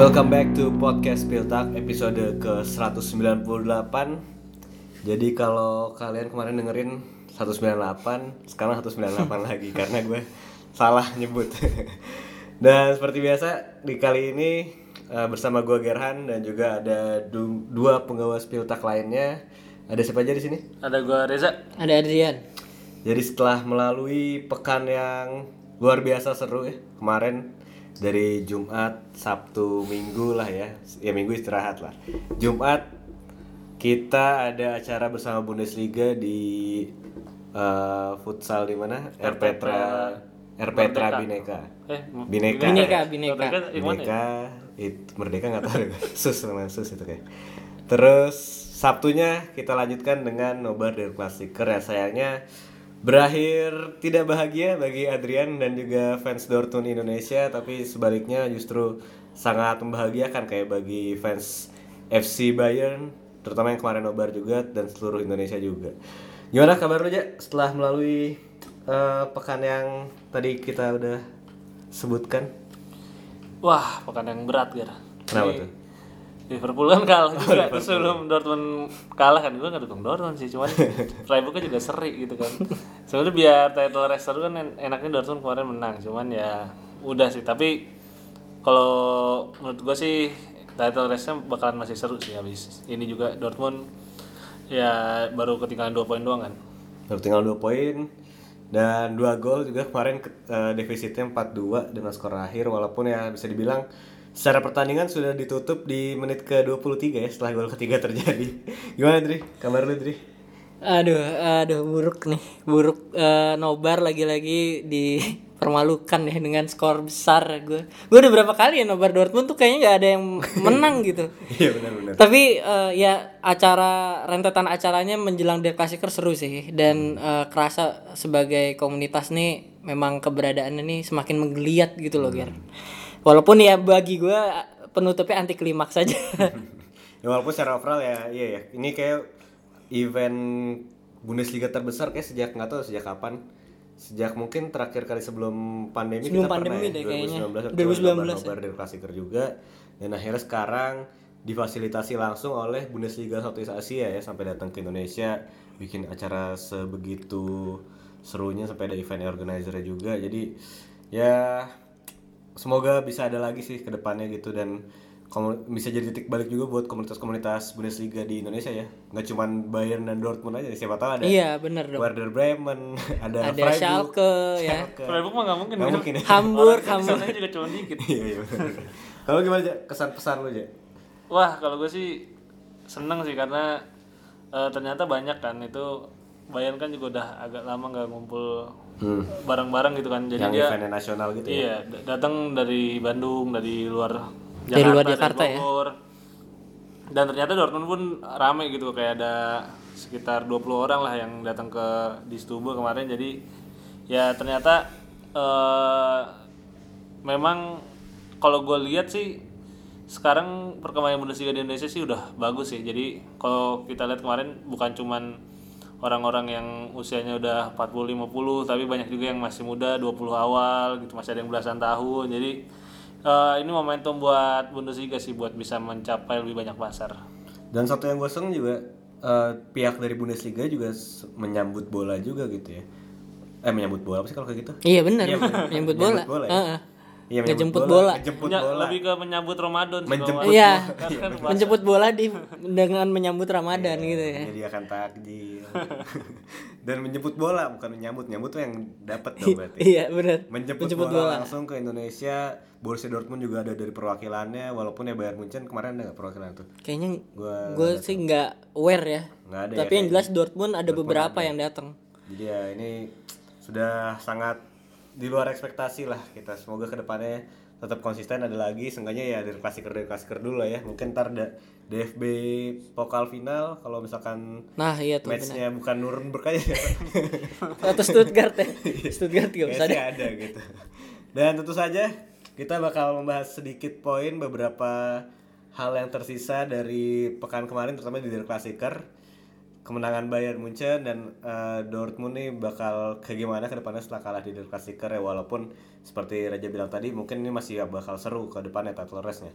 Welcome back to podcast Piltak episode ke-198 Jadi kalau kalian kemarin dengerin 198 Sekarang 198 lagi karena gue salah nyebut Dan seperti biasa di kali ini eh, bersama gue Gerhan Dan juga ada du- dua penggawa Piltak lainnya Ada siapa aja di sini? Ada gua Reza. Ada Adrian. Jadi setelah melalui pekan yang luar biasa seru ya kemarin dari Jumat, Sabtu, Minggu lah ya, ya Minggu istirahat lah. Jumat kita ada acara bersama Bundesliga di eh, futsal di mana? Erpetra Erpetra Bineka. Eh, Bineka. Bineka, Bineka. Yang mana ya? Bineka itu Merdeka nggak tahu deh. sus sama sus itu kayak. Terus Sabtunya kita lanjutkan dengan nobar dari klasiker ya sayangnya berakhir tidak bahagia bagi Adrian dan juga fans Dortmund Indonesia tapi sebaliknya justru sangat membahagiakan kayak bagi fans FC Bayern terutama yang kemarin nobar juga dan seluruh Indonesia juga. Gimana kabar lu aja setelah melalui eh, pekan yang tadi kita udah sebutkan? Wah, pekan yang berat, Gar. Kenapa tuh? Liverpool kan kalah juga. Terus sebelum Dortmund kalah kan gue nggak dukung Dortmund sih. Cuman Freiburgnya juga seri gitu kan. Sebenarnya biar title race seru kan en- enaknya Dortmund kemarin menang. Cuman ya udah sih. Tapi kalau menurut gue sih title race nya bakalan masih seru sih habis ini juga Dortmund. Ya baru ketinggalan dua poin doang kan. Baru tinggal 2 poin. Dan dua gol juga kemarin ke- eh, defisitnya 4-2 dengan skor akhir. Walaupun ya bisa dibilang secara pertandingan sudah ditutup di menit ke-23 ya setelah gol ketiga terjadi. Gimana Dri? Kabar lu Dri? Aduh, aduh buruk nih. Buruk eh, nobar lagi-lagi dipermalukan ya dengan skor besar gue. Gue udah berapa kali ya nobar Dortmund tuh kayaknya nggak ada yang menang gitu. Iya benar-benar. Tapi eh, ya acara rentetan acaranya menjelang Der Klasiker seru sih dan eh, kerasa sebagai komunitas nih memang keberadaannya nih semakin menggeliat gitu loh, Ger. Walaupun ya bagi gue penutupnya anti klimaks saja. Ya walaupun secara overall ya iya ya. Ini kayak event Bundesliga terbesar kayak sejak nggak tahu sejak kapan. Sejak mungkin terakhir kali sebelum pandemi Sebelum kita pandemi pernah ya, deh kayaknya. 2019 2019 2019 nobar dari klasiker juga dan akhirnya sekarang difasilitasi langsung oleh Bundesliga Southeast Asia ya sampai datang ke Indonesia bikin acara sebegitu serunya sampai ada event organizer juga jadi ya semoga bisa ada lagi sih ke depannya gitu dan bisa jadi titik balik juga buat komunitas-komunitas Bundesliga di Indonesia ya nggak cuman Bayern dan Dortmund aja siapa tahu ada iya, bener dong. Werder Bremen ada, Ada Freiburg, Schalke ya. Schalke. Freiburg mah nggak mungkin Nggak kan? mungkin ya. Hamburg, Orang Hamburg. juga cuma dikit iya iya kalau gimana aja kesan pesan lu aja Wah, kalau gue sih seneng sih karena eh, ternyata banyak kan itu Bayern kan juga udah agak lama nggak ngumpul bareng-bareng gitu kan. Jadi yang dia eventnya nasional gitu ya iya datang dari Bandung, dari luar Jakarta, Dari luar Jakarta ya. Bogor. Dan ternyata Dortmund pun rame gitu kayak ada sekitar 20 orang lah yang datang ke di Stubo kemarin. Jadi ya ternyata eh memang kalau gue lihat sih sekarang perkembangan Bundesliga di Indonesia sih udah bagus sih. Jadi kalau kita lihat kemarin bukan cuman orang-orang yang usianya udah 40 50 tapi banyak juga yang masih muda 20 awal gitu masih ada yang belasan tahun. Jadi eh, ini momentum buat Bundesliga sih buat bisa mencapai lebih banyak pasar. dan satu yang gue seneng juga eh, pihak dari Bundesliga juga menyambut bola juga gitu ya eh menyambut bola apa sih kalau kayak gitu Iya benar. Iya, bener. Menyambut bola. Menyambut bola ya. Heeh. Iya Ngejemput bola. ngejemput Punya- bola lebih ke menyambut Ramadan sih Menjemput nggak Iya. salah. Kan- kan Menjemput bola di dengan menyambut Ramadan Iya. gitu ya. menyediakan takjil dan menjemput bola bukan menyambut nyambut tuh yang dapat dong berarti Iya benar. menjemput, bola, langsung ke Indonesia Borussia Dortmund juga ada dari perwakilannya walaupun ya Bayern Munchen kemarin ada perwakilan tuh Kayaknya Gua gue sih nggak aware ya. nggak ada Tapi ya yang jelas Dortmund ada beberapa yang datang. jadi ya ini sudah sangat di luar ekspektasi lah kita semoga ke depannya tetap konsisten ada lagi seenggaknya ya dari klasiker dari klasiker dulu lah ya mungkin ntar ada DFB pokal final kalau misalkan Nah iya tuh benar. matchnya bukan Nuremberg aja ya. Atau Stuttgart ya. Stuttgart juga bisa ada. ada gitu. Dan tentu saja kita bakal membahas sedikit poin beberapa hal yang tersisa dari pekan kemarin terutama di Der Klassiker. Kemenangan Bayern Munchen dan eh, Dortmund nih bakal kayak gimana ke depannya setelah kalah di Der Klassiker ya walaupun seperti Raja bilang tadi mungkin ini masih bakal seru ke depannya title race-nya.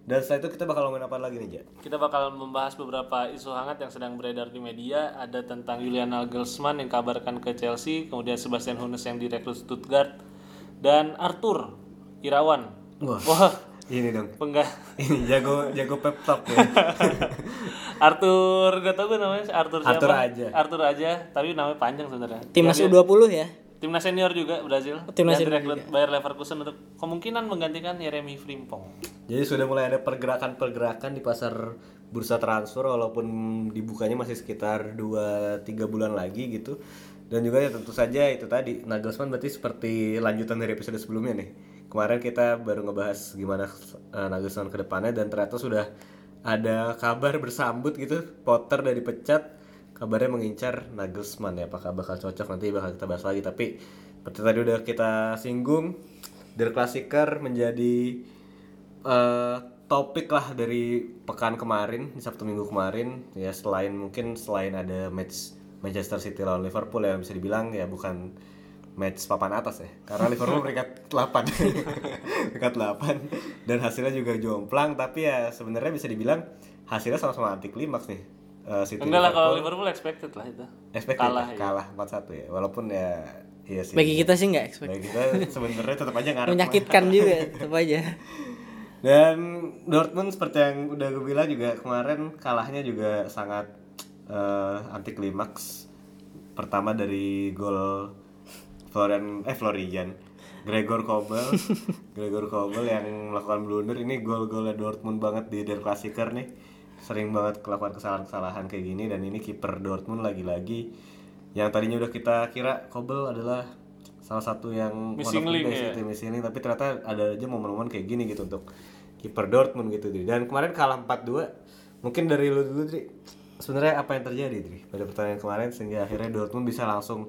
Dan setelah itu kita bakal ngomongin apa lagi nih, Ja? Kita bakal membahas beberapa isu hangat yang sedang beredar di media. Ada tentang Julian Nagelsmann yang kabarkan ke Chelsea, kemudian Sebastian Hoeneß yang direkrut Stuttgart, dan Arthur Irawan. Wah. Wah, Ini dong. penggah Ini jago jago pep talk ya. Arthur gak tau gue namanya Arthur siapa? Arthur aja. Arthur aja, tapi namanya panjang sebenarnya. Timnas Yang U20 ya. Timnas senior juga Brazil. Timnas dan senior direkrut Bayer Leverkusen untuk kemungkinan menggantikan Yeremi Frimpong. Jadi sudah mulai ada pergerakan-pergerakan di pasar bursa transfer walaupun dibukanya masih sekitar 2 3 bulan lagi gitu. Dan juga ya tentu saja itu tadi Nagelsmann berarti seperti lanjutan dari episode sebelumnya nih. Kemarin kita baru ngebahas gimana eh, Nagelsmann ke depannya dan ternyata sudah ada kabar bersambut gitu. Potter dari pecat kabarnya mengincar Nagelsmann ya apakah bakal cocok nanti bakal kita bahas lagi tapi seperti tadi udah kita singgung Der Klassiker menjadi eh, topik lah dari pekan kemarin di Sabtu Minggu kemarin ya selain mungkin selain ada match Manchester City lawan Liverpool yang bisa dibilang ya bukan match papan atas ya. Karena Liverpool peringkat 8 peringkat 8 dan hasilnya juga jomplang tapi ya sebenarnya bisa dibilang hasilnya sama-sama anti klimaks nih. Eh, City Enggak lah kalau Liverpool. Expected lah itu. expected kalah, ya, kalah 4-1 ya. Walaupun ya iya sih. Bagi kita sih nggak expect. bagi kita sebenarnya tetap aja ngarep Menyakitkan juga tetap aja. Dan Dortmund seperti yang udah gue bilang juga kemarin kalahnya juga sangat eh, anti klimaks. Pertama dari gol Florian eh Florian. Gregor Kobel. Gregor Kobel yang melakukan blunder. Ini gol-golnya Dortmund banget di Der Klassiker nih. Sering banget melakukan kesalahan-kesalahan kayak gini. Dan ini kiper Dortmund lagi-lagi. Yang tadinya udah kita kira Kobel adalah salah satu yang Missing link, ya. gitu, missing link, tapi ternyata ada aja momen-momen kayak gini gitu untuk kiper Dortmund gitu Dri. dan kemarin kalah 4-2 mungkin dari lu dulu Dri. Sebenarnya apa yang terjadi Dri pada pertandingan kemarin sehingga akhirnya Dortmund bisa langsung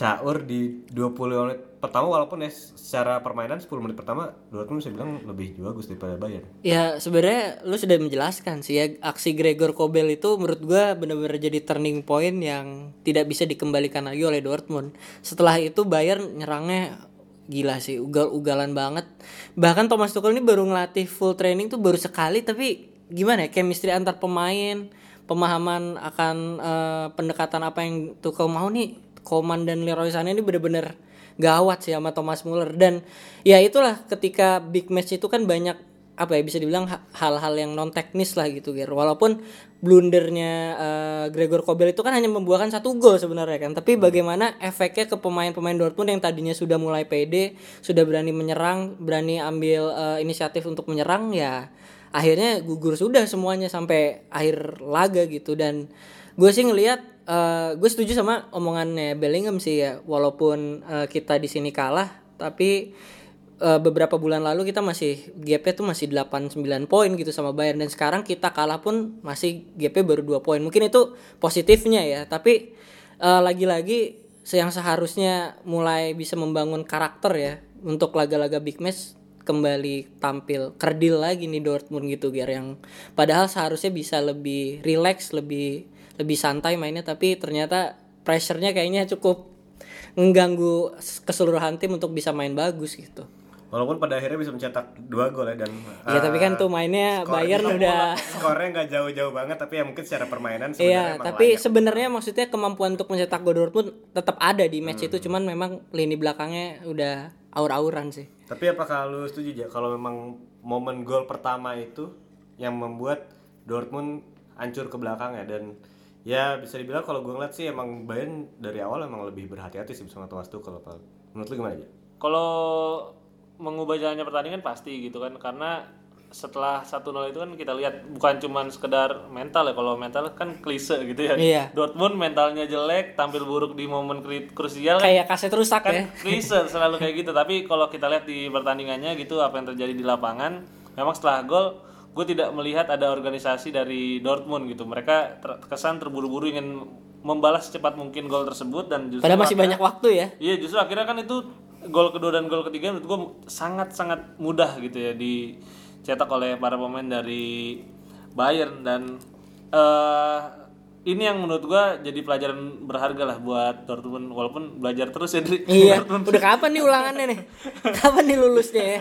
caur di 20 menit pertama walaupun ya secara permainan 10 menit pertama Dortmund bisa bilang lebih bagus daripada Bayern Ya sebenarnya lu sudah menjelaskan sih ya aksi Gregor Kobel itu menurut gua benar-benar jadi turning point yang tidak bisa dikembalikan lagi oleh Dortmund. Setelah itu Bayern nyerangnya gila sih ugal-ugalan banget. Bahkan Thomas Tuchel ini baru ngelatih full training tuh baru sekali tapi gimana ya chemistry antar pemain, pemahaman akan eh, pendekatan apa yang Tuchel mau nih Koman dan Leroy Sané ini bener-bener gawat sih sama Thomas Muller. Dan ya itulah ketika big match itu kan banyak apa ya bisa dibilang ha- hal-hal yang non teknis lah gitu Ger. Walaupun blundernya eh, Gregor Kobel itu kan hanya membuahkan satu gol sebenarnya kan, tapi bagaimana efeknya ke pemain-pemain Dortmund yang tadinya sudah mulai pede, sudah berani menyerang, berani ambil eh, inisiatif untuk menyerang ya akhirnya gugur sudah semuanya sampai akhir laga gitu. Dan gue sih ngelihat eh, gue setuju sama omongannya Bellingham sih ya. Walaupun eh, kita di sini kalah tapi eh, beberapa bulan lalu kita masih GP tuh masih 8 9 poin gitu sama Bayern. Dan sekarang kita kalah pun masih GP baru 2 poin. Mungkin itu positifnya ya, tapi eh, lagi-lagi yang seharusnya mulai bisa membangun karakter ya untuk laga-laga big match kembali tampil kerdil lagi nih Dortmund gitu biar yang padahal seharusnya bisa lebih relax, lebih lebih santai mainnya tapi ternyata pressure-nya kayaknya cukup mengganggu keseluruhan tim untuk bisa main bagus gitu. walaupun pada akhirnya bisa mencetak dua gol ya dan Iya tapi kan tuh mainnya Bayern udah skornya nggak jauh-jauh banget tapi ya mungkin secara permainan sebenarnya Iya, tapi sebenarnya maksudnya kemampuan untuk mencetak gol Dortmund tetap ada di match itu, cuman memang lini belakangnya udah aur-auran sih. Tapi apakah lu setuju ya kalau memang momen gol pertama itu yang membuat Dortmund hancur ke belakang ya dan ya bisa dibilang kalau gue ngeliat sih emang Bayern dari awal emang lebih berhati-hati sih sama Thomas Tuchel apa menurut lu gimana aja? Kalau mengubah jalannya pertandingan pasti gitu kan karena setelah 1-0 itu kan kita lihat bukan cuman sekedar mental ya kalau mental kan klise gitu ya. Iya. Dortmund mentalnya jelek, tampil buruk di momen krusial kan Kayak kaset rusak kan ya. klise selalu kayak gitu tapi kalau kita lihat di pertandingannya gitu apa yang terjadi di lapangan memang setelah gol gue tidak melihat ada organisasi dari Dortmund gitu mereka terkesan terburu-buru ingin membalas secepat mungkin gol tersebut dan justru Padahal masih akhirnya- banyak waktu ya. Iya justru akhirnya kan itu gol kedua dan gol ketiga menurut gue sangat sangat mudah gitu ya dicetak oleh para pemain dari Bayern dan eh ini yang menurut gue jadi pelajaran berharga lah buat Dortmund walaupun belajar terus ya Dri. Iya, udah kapan nih ulangannya nih? Kapan nih lulusnya ya?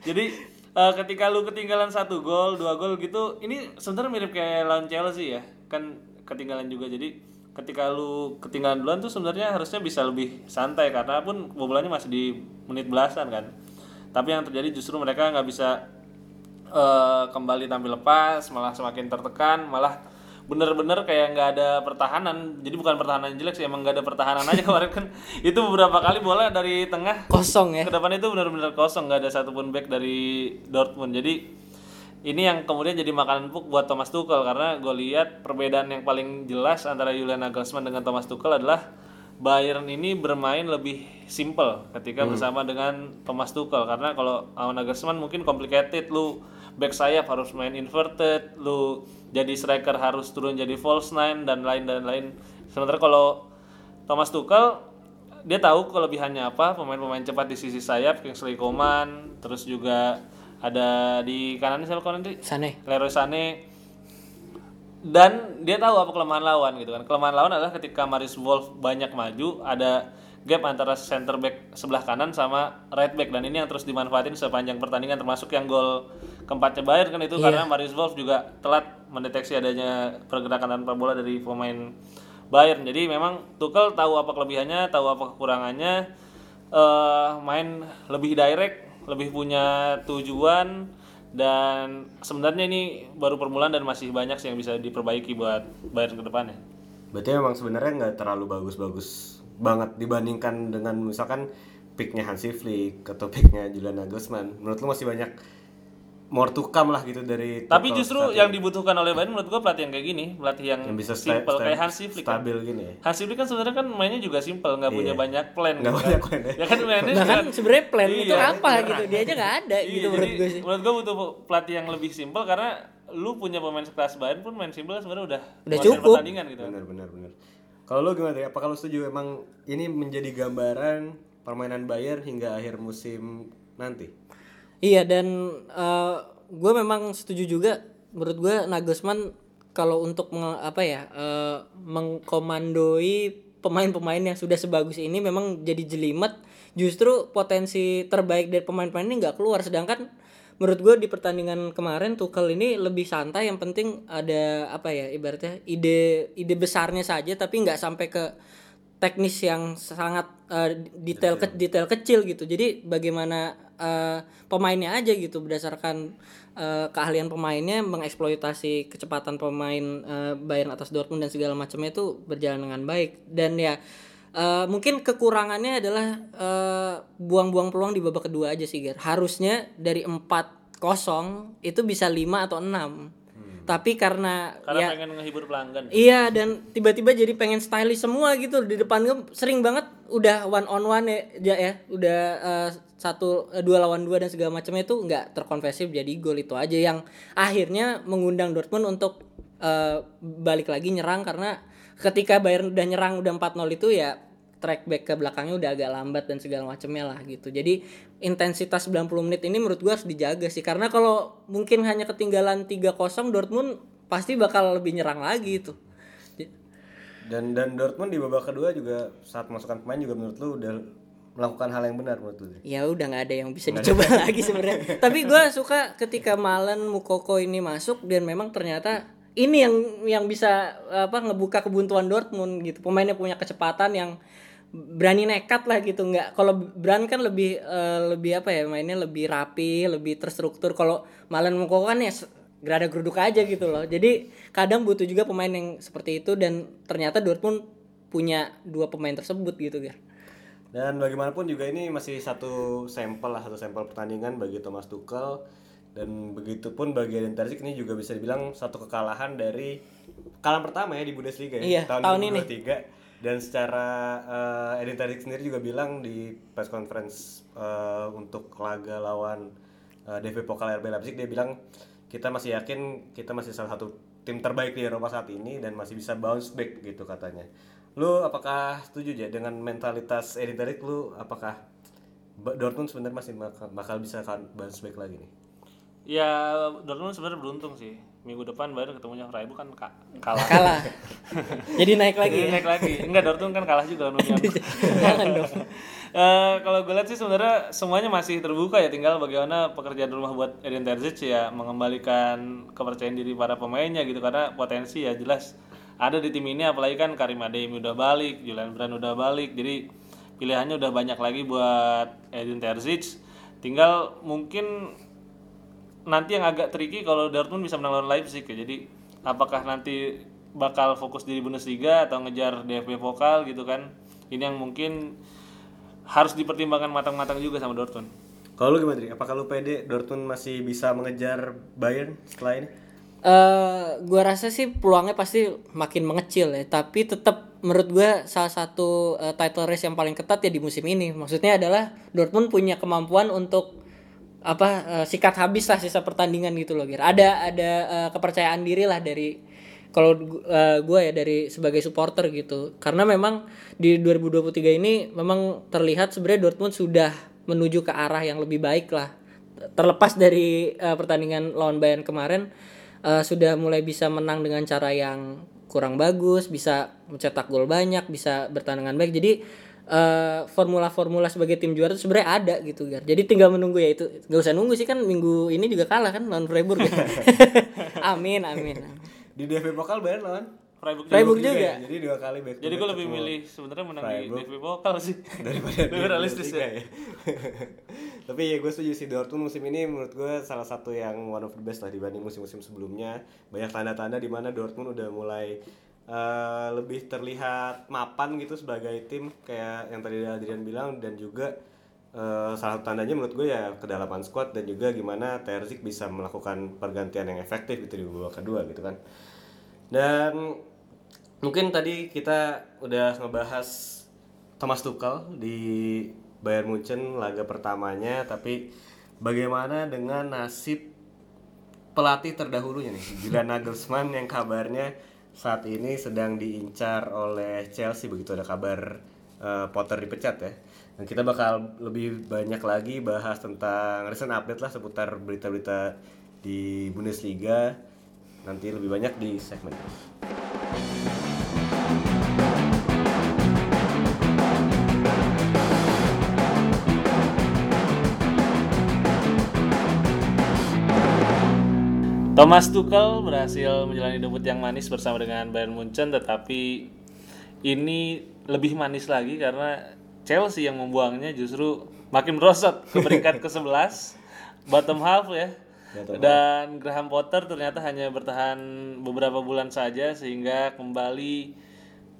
jadi Eh, ketika lu ketinggalan satu gol, dua gol gitu, ini sebenarnya mirip kayak lawan Chelsea ya, kan ketinggalan juga. Jadi ketika lu ketinggalan duluan tuh sebenarnya harusnya bisa lebih santai karena pun bobolannya masih di menit belasan kan. Tapi yang terjadi justru mereka nggak bisa eh, kembali tampil lepas, malah semakin tertekan, malah bener-bener kayak nggak ada pertahanan. Jadi bukan pertahanan jelek sih, emang nggak ada pertahanan aja kemarin kan. Itu beberapa kali bola dari tengah kosong ya ke depan itu benar-benar kosong nggak ada satupun back dari Dortmund jadi ini yang kemudian jadi makanan empuk buat Thomas Tuchel karena gue lihat perbedaan yang paling jelas antara Julian Nagelsmann dengan Thomas Tuchel adalah Bayern ini bermain lebih simple ketika bersama dengan Thomas Tuchel karena kalau Nagelsmann mungkin complicated lu back sayap harus main inverted lu jadi striker harus turun jadi false nine dan lain dan lain. Sementara kalau Thomas Tuchel dia tahu kelebihannya apa pemain-pemain cepat di sisi sayap Kingsley Coman terus juga ada di kanan siapa kanan tadi Sane Leroy Sané. Dan dia tahu apa kelemahan lawan gitu kan. Kelemahan lawan adalah ketika Maris Wolf banyak maju ada gap antara center back sebelah kanan sama right back. Dan ini yang terus dimanfaatin sepanjang pertandingan termasuk yang gol keempatnya Bayern kan itu karena Maris Wolf juga telat mendeteksi adanya pergerakan tanpa bola dari pemain Bayern jadi memang Tuchel tahu apa kelebihannya tahu apa kekurangannya eh main lebih direct lebih punya tujuan dan sebenarnya ini baru permulaan dan masih banyak sih yang bisa diperbaiki buat Bayern ke depannya. Berarti memang sebenarnya nggak terlalu bagus-bagus banget dibandingkan dengan misalkan picknya Hansi Flick atau picknya Julian Nagelsmann. Menurut lu masih banyak more to come lah gitu dari Tapi Tuchel justru yang dibutuhkan oleh Bayern menurut gua pelatih yang kayak gini, pelatih yang, yang bisa simple kayak Hansi Flick. Kan. stabil gini ya. Hansi Flick kan sebenarnya kan mainnya juga simple, nggak punya banyak plan. Nggak gitu banyak kan. plan ya. ya kan mainnya bahkan juga- sebenarnya plan itu Iya, apa gitu dia aja nggak ada Iya, gitu menurut gue sih Menurut gua butuh pelatih yang lebih simple karena lu punya pemain sekelas Bayern pun main simple sebenarnya udah Udah cukup. pertandingan gitu. Benar benar benar. Kalau lu gimana ya? Apakah lu setuju emang ini menjadi gambaran permainan Bayern hingga akhir musim nanti? Iya dan gue memang setuju juga. Menurut gue Nagelsmann kalau untuk menge- apa ya eh, mengkomandoi pemain-pemain yang sudah sebagus ini memang jadi jelimet. Justru potensi terbaik dari pemain-pemain ini nggak keluar. Sedangkan menurut gue di pertandingan kemarin Tuchel ini lebih santai. Yang penting ada apa ya ibaratnya ide ide besarnya saja tapi nggak sampai ke teknis yang sangat eh, detail ke, detail kecil gitu. Jadi bagaimana eh, pemainnya aja gitu berdasarkan eh, keahlian pemainnya mengeksploitasi kecepatan pemain eh, Bayern atas Dortmund dan segala macamnya itu berjalan dengan baik. Dan ya eh, mungkin kekurangannya adalah buang-buang peluang di babak kedua aja sih, Ger. Harusnya dari 4-0 itu bisa 5 atau 6. Tapi karena, Karena ya pengen ngehibur pelanggan. Iya dan tiba-tiba jadi pengen stylish semua gitu. Di depan gue sering banget udah one on one ya, ya. Udah eh, satu eh, dua lawan dua dan segala macamnya itu nggak terkonversif jadi gol itu aja yang akhirnya mengundang Dortmund untuk eh, balik lagi nyerang. Karena ketika Bayern udah nyerang udah 4-0 itu ya track back ke belakangnya udah agak lambat dan segala macamnya lah gitu. Jadi intensitas 90 menit ini menurut gua harus dijaga sih karena kalau mungkin hanya ketinggalan 3-0 Dortmund pasti bakal lebih nyerang lagi itu. Dan dan Dortmund di babak kedua juga saat masukkan pemain juga menurut lu udah melakukan hal yang benar menurut lu. Ya udah nggak ada yang bisa dicoba lagi sebenarnya. Tapi gua suka ketika Malen Mukoko ini masuk dan memang ternyata ini yang yang bisa apa ngebuka kebuntuan Dortmund gitu. Pemainnya punya kecepatan yang berani nekat lah gitu nggak. Kalau Brand kan lebih eh, lebih apa ya mainnya lebih rapi lebih terstruktur. Kalau Malen Mukoko kan ya gerada geruduk aja gitu loh. Jadi kadang butuh juga pemain yang seperti itu dan ternyata Dortmund punya dua pemain tersebut gitu Gar. Dan bagaimanapun juga ini masih satu sampel lah, satu sampel pertandingan bagi Thomas Tuchel. Dan begitupun bagi Edin Terzic ini juga bisa dibilang satu kekalahan dari kekalahan pertama ya di Bundesliga ya Iya, tahun ini. 2023 dan secara eh, Edin Terzic sendiri juga bilang di press conference eh, untuk laga lawan eh, DV Pokal RB Leipzig dia bilang kita masih yakin kita masih salah satu tim terbaik di Eropa saat ini dan masih bisa bounce back gitu katanya. Lu apakah setuju ya dengan mentalitas Edin Terzic lu apakah Dortmund sebenarnya masih bakal, bakal bisa kan bounce back lagi nih? Ya Dortmund sebenarnya beruntung sih minggu depan Bayern ketemunya Freiburg kan ka- kalah. Kalah. Jadi naik lagi Jadi ya. naik lagi. Enggak Dortmund kan kalah juga lawan Union. Jangan dong. Eh, kalau gue lihat sih sebenarnya semuanya masih terbuka ya tinggal bagaimana pekerjaan rumah buat Edin Terzic ya mengembalikan kepercayaan diri para pemainnya gitu karena potensi ya jelas ada di tim ini apalagi kan Karim Adeyemi udah balik, Julian Brand udah balik jadi pilihannya udah banyak lagi buat Edin Terzic tinggal mungkin nanti yang agak tricky kalau Dortmund bisa menang lawan Leipzig ya. Jadi apakah nanti bakal fokus di Bundesliga atau ngejar DFB Pokal gitu kan. Ini yang mungkin harus dipertimbangkan matang-matang juga sama Dortmund. Kalau lu gimana, Dri? Apakah lu pede Dortmund masih bisa mengejar Bayern setelah ini? Eh, gua rasa sih peluangnya pasti makin mengecil ya, tapi tetap menurut gua salah satu eh, title race yang paling ketat ya di musim ini. Maksudnya adalah Dortmund punya kemampuan untuk apa eh, sikat habis lah sisa pertandingan gitu loh, Gir. Ada ada eh, kepercayaan diri lah dari kalau gu- eh, gua ya dari sebagai supporter gitu. Karena memang di 2023 ini memang terlihat sebenarnya Dortmund sudah menuju ke arah yang lebih baik lah terlepas dari eh, pertandingan lawan Bayern kemarin eh, sudah mulai bisa menang dengan cara yang kurang bagus, bisa mencetak gol banyak, bisa bertahan dengan baik. Jadi eh, formula-formula sebagai tim juara itu sebenarnya ada gitu Gar. Jadi tinggal menunggu ya itu. Gak usah nunggu sih kan minggu ini juga kalah kan lawan Freiburg. ya. amin, amin. Di DFB Pokal Bayern lawan Freiburg juga. Freiburg juga. juga. ya? Jadi dua kali back Jadi gue lebih milih sebenarnya menang di Freiburg. DFB Pokal sih. daripada Lebih di realistis Bundesliga ya. Tapi ya gue setuju sih Dortmund musim ini menurut gue salah satu yang one of the best lah dibanding musim-musim sebelumnya. Banyak tanda-tanda di mana Dortmund udah mulai eh, lebih terlihat mapan gitu sebagai tim kayak yang tadi Adrian bilang dan juga eh, salah satu tandanya menurut gue ya kedalaman squad dan juga gimana Terzic bisa melakukan pergantian yang efektif gitu di babak kedua gitu kan. Dan mungkin tadi kita udah ngebahas Thomas Tuchel di Bayern Munchen laga pertamanya tapi bagaimana dengan nasib pelatih terdahulunya nih Julian Nagelsmann yang kabarnya saat ini sedang diincar oleh Chelsea begitu ada kabar eh, Potter dipecat ya dan kita bakal lebih banyak lagi bahas tentang recent update lah seputar berita-berita di Bundesliga nanti lebih banyak di segmen ini. Thomas Tuchel berhasil menjalani debut yang manis bersama dengan Bayern Munchen tetapi ini lebih manis lagi karena Chelsea yang membuangnya justru makin merosot ke peringkat ke-11 bottom half ya. Dan Graham Potter ternyata hanya bertahan beberapa bulan saja sehingga kembali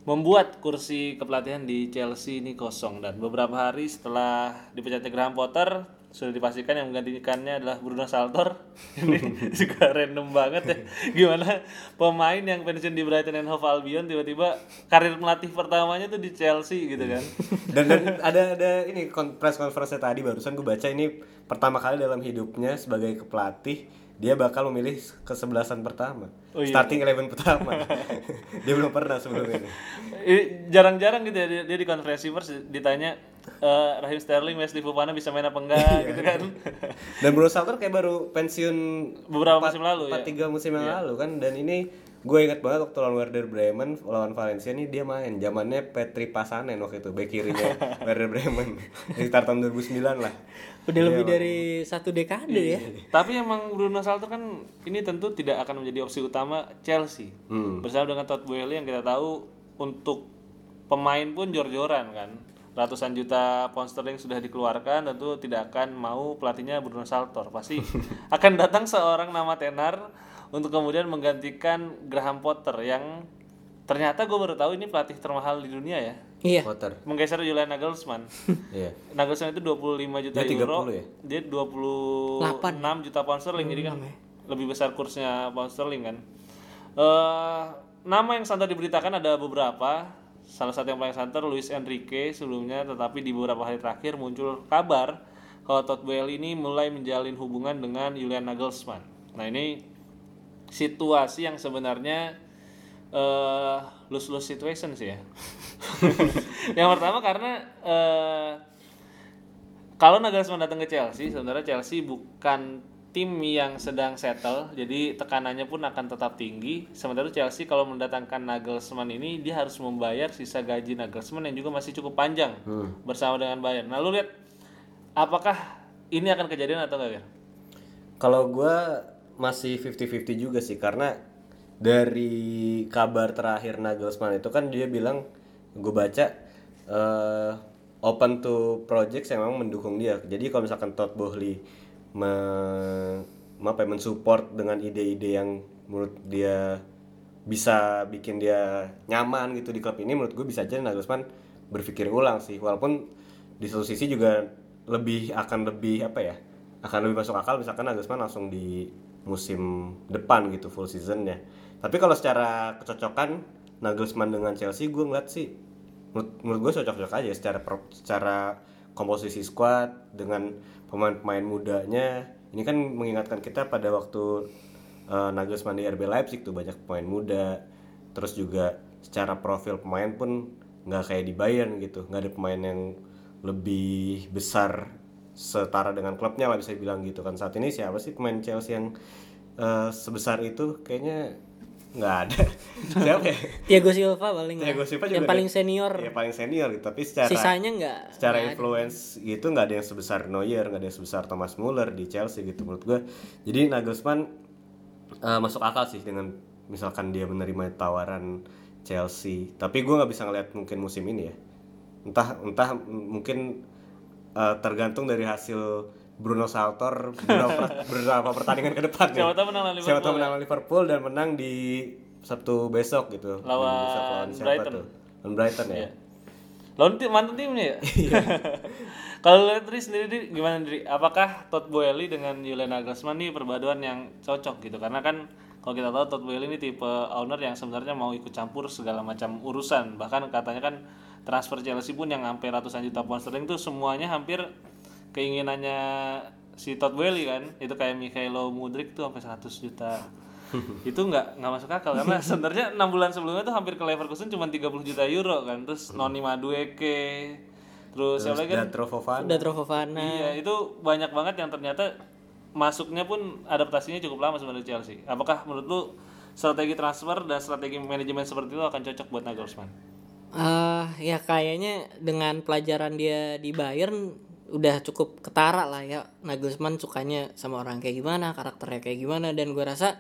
membuat kursi kepelatihan di Chelsea ini kosong dan beberapa hari setelah dipecatnya Graham Potter sudah dipastikan yang menggantikannya adalah Bruno Saltor. Ini juga random banget ya. Gimana pemain yang pensiun di Brighton and Hove Albion tiba-tiba karir melatih pertamanya tuh di Chelsea gitu kan? Dan, dan ada ada ini press conference tadi barusan gue baca ini pertama kali dalam hidupnya sebagai pelatih dia bakal memilih kesebelasan pertama. Oh iya. starting eleven pertama. Dia belum pernah sebelumnya. Ini jarang-jarang gitu ya dia, dia di konferensi pers ditanya eh, Raheem Sterling, Wesley Fofana bisa main apa enggak gitu kan. Dan Bruno Salter kayak baru pensiun beberapa musim lalu ya? 4 tiga musim yang lalu kan. Dan ini gue ingat banget waktu lawan Werder Bremen lawan Valencia nih dia main. Zamannya Petri Pasanen waktu itu bek kirinya Werder Bremen. Di start tahun 2009 lah. Udah lebih dari satu dekade ya. Tapi emang Bruno Salto kan ini tentu tidak akan menjadi opsi utama Chelsea. Bersama dengan Todd Boehly yang kita tahu untuk pemain pun jor-joran kan. Ratusan juta pound sterling sudah dikeluarkan tentu tidak akan mau pelatihnya Bruno Saltor. Pasti akan datang seorang nama tenar untuk kemudian menggantikan Graham Potter yang ternyata gue baru tahu ini pelatih termahal di dunia ya. Iya. Potter Menggeser Julian Nagelsmann. iya Nagelsmann itu 25 juta Dia 30 euro. ya? Dia 26 juta pound sterling jadi kan ya. lebih besar kursnya pound sterling kan. Eh nama yang santer diberitakan ada beberapa. Salah satu yang paling santer Luis Enrique sebelumnya tetapi di beberapa hari terakhir muncul kabar kalau Todd Boehly ini mulai menjalin hubungan dengan Julian Nagelsmann. Nah, ini situasi yang sebenarnya eh lose-lose situation sih ya. yang pertama karena eh kalau Nagelsmann datang ke Chelsea, sebenarnya Chelsea bukan tim yang sedang settle, jadi tekanannya pun akan tetap tinggi. Sementara itu Chelsea kalau mendatangkan Nagelsmann ini dia harus membayar sisa gaji Nagelsmann yang juga masih cukup panjang bersama dengan Bayern. Nah, lu lihat apakah ini akan kejadian atau enggak? Kalau gue masih 50-50 juga sih karena dari kabar terakhir Nagelsmann itu kan dia bilang gue baca eh, open to projects yang memang mendukung dia. Jadi kalau misalkan Todd Boehly me, apa ya, mensupport dengan ide-ide yang menurut dia bisa bikin dia nyaman gitu di klub ini menurut gue bisa aja Nagelsmann berpikir ulang sih. Walaupun di satu sisi juga lebih akan lebih apa ya akan lebih masuk akal misalkan Nagelsmann langsung di musim depan gitu full seasonnya. Tapi kalau secara kecocokan Nagelsmann dengan Chelsea gue ngeliat sih menurut, menurut gue cocok-cocok aja secara secara komposisi squad dengan pemain-pemain mudanya. Ini kan mengingatkan kita pada waktu eh, Nagelsmann di RB Leipzig tuh banyak pemain muda. Terus juga secara profil pemain pun nggak kayak di Bayern gitu. Nggak ada pemain yang lebih besar setara dengan klubnya lah bisa dibilang gitu kan. Saat ini siapa sih pemain Chelsea yang eh, sebesar itu? Kayaknya nggak ada. Siapa ya? Thiago Silva paling Thiago lah. Silva yang juga paling dia- senior. Ya paling senior gitu. Tapi secara sisanya nggak secara ada. influence gitu nggak ada yang sebesar Neuer nggak ada yang sebesar Thomas Muller di Chelsea gitu menurut gue jadi Nagelsmann eh, masuk akal sih dengan misalkan dia menerima tawaran Chelsea. Tapi gue nggak bisa ngeliat mungkin musim ini ya. Entah entah mungkin eh, tergantung dari hasil Bruno Saltor beberapa, beberapa pertandingan ke depan Siapa ya. tahu menang lawan siapa Liverpool tahu menang lawan Liverpool dan menang di Sabtu besok gitu Lawan besok lawan siapa Brighton. tuh? lawan Brighton ya Iya. Lawan tim mantan timnya ya. Kalau lihat Dri sendiri Dri, gimana Dri? Apakah Todd Boehly dengan Julian Nagelsmann ini perpaduan yang cocok gitu? Karena kan kalau kita tahu Todd Boehly ini tipe owner yang sebenarnya mau ikut campur segala macam urusan. Bahkan katanya kan transfer Chelsea pun yang hampir ratusan juta pound sterling itu semuanya hampir keinginannya si Todd Boehly kan. Itu kayak Mikhailo Mudrik tuh sampai 100 juta. Itu nggak nggak masuk akal karena sebenarnya enam bulan sebelumnya tuh hampir ke Leverkusen cuma 30 juta euro kan terus Noni Madueke terus, siapa lagi kan? Udah Fofana. Iya itu banyak banget yang ternyata masuknya pun adaptasinya cukup lama sebenarnya di Chelsea. Apakah menurut lu strategi transfer dan strategi manajemen seperti itu akan cocok buat Nagelsmann? Eh, ya kayaknya dengan pelajaran dia di Bayern udah cukup ketara lah ya. Nagelsmann sukanya sama orang kayak gimana karakternya kayak gimana dan gue rasa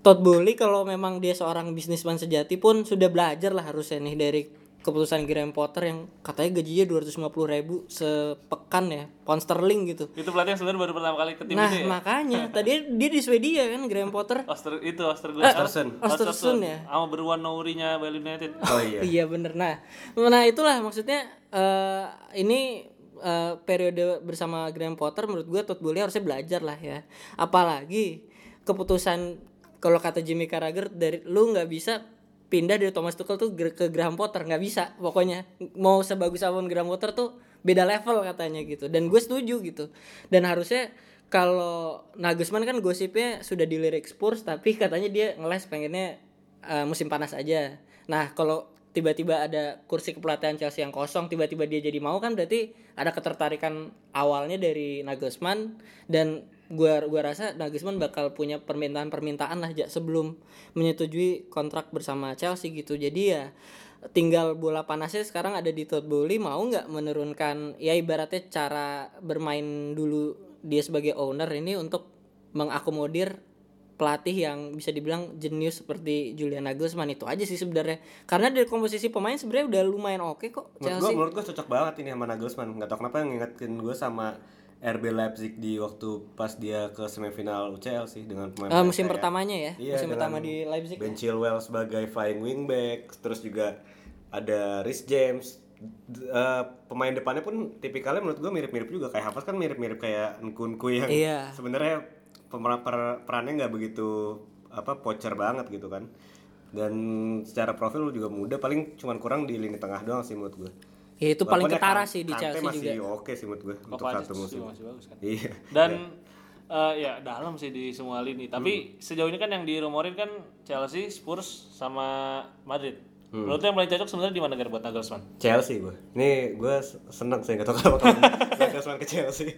Todd Boehly kalau memang dia seorang bisnisman sejati pun sudah belajar lah harusnya nih dari keputusan Graham Potter yang katanya gajinya 250 ribu sepekan ya pound sterling gitu. Itu pelatih yang sebenarnya baru pertama kali ke tim nah itu ya? makanya. Tadi dia di Swedia kan Graham Potter. Oster itu Ostergund Ostersund. Ostersund ya? sama beruan Nourinya Bali United. Oh iya. Iya bener. Nah, nah itulah maksudnya eh ini eh, periode bersama Graham Potter menurut gue Todd Boehly harusnya belajar lah ya. Apalagi keputusan kalau kata Jimmy Carragher dari lu nggak bisa pindah dari Thomas Tuchel tuh ke Graham Potter. Nggak bisa pokoknya. Mau sebagus apa pun Graham Potter tuh beda level katanya gitu. Dan gue setuju gitu. Dan harusnya kalau Nagelsmann kan gosipnya sudah dilirik Spurs tapi katanya dia ngeles pengennya eh, musim panas aja. Nah kalau tiba-tiba ada kursi kepelatihan Chelsea yang kosong tiba-tiba dia jadi mau kan berarti ada ketertarikan awalnya dari Nagelsmann. Dan gua gua rasa Nagelsmann bakal punya permintaan-permintaan lah sebelum menyetujui kontrak bersama Chelsea gitu. Jadi ya tinggal bola panasnya sekarang ada di Todd Boehly mau nggak menurunkan ya ibaratnya cara bermain dulu dia sebagai owner ini untuk mengakomodir pelatih yang bisa dibilang jenius seperti Julian Nagelsmann itu aja sih sebenarnya karena dari komposisi pemain sebenarnya udah lumayan oke kok Menurut gue, Chelsea menurut gue cocok banget ini sama Nagelsmann. Gak tau kenapa ngingetin gue sama RB Leipzig di waktu pas dia ke semifinal UCL sih dengan pemain Eh, musim pertamanya ya Iya, musim pertama di Leipzig Ben Chilwell sebagai flying wingback, terus juga ada Rhys James. D- eh, pemain depannya pun tipikalnya menurut gue mirip-mirip juga kayak Havertz kan mirip-mirip kayak Nkunku yang Iya. sebenarnya pemeran per- perannya nggak begitu apa pocher banget gitu kan. Dan secara profil juga muda paling cuman kurang di lini tengah doang sih menurut gue ya itu paling Walaupun ya ketara Kan- sih di Chelsea masih juga. oke sih menurut gue untuk Kovacic satu musim. masih bagus kan. Iya. Dan eh, ya dalam sih di semua lini. Tapi sejauh ini kan yang dirumorin kan Chelsea Spurs sama Madrid Menurut lu yang paling cocok sebenarnya di mana Ger buat Nagelsmann? Chelsea gue. Ini gue seneng sih gak tau kenapa kalau Nagelsmann ke Chelsea.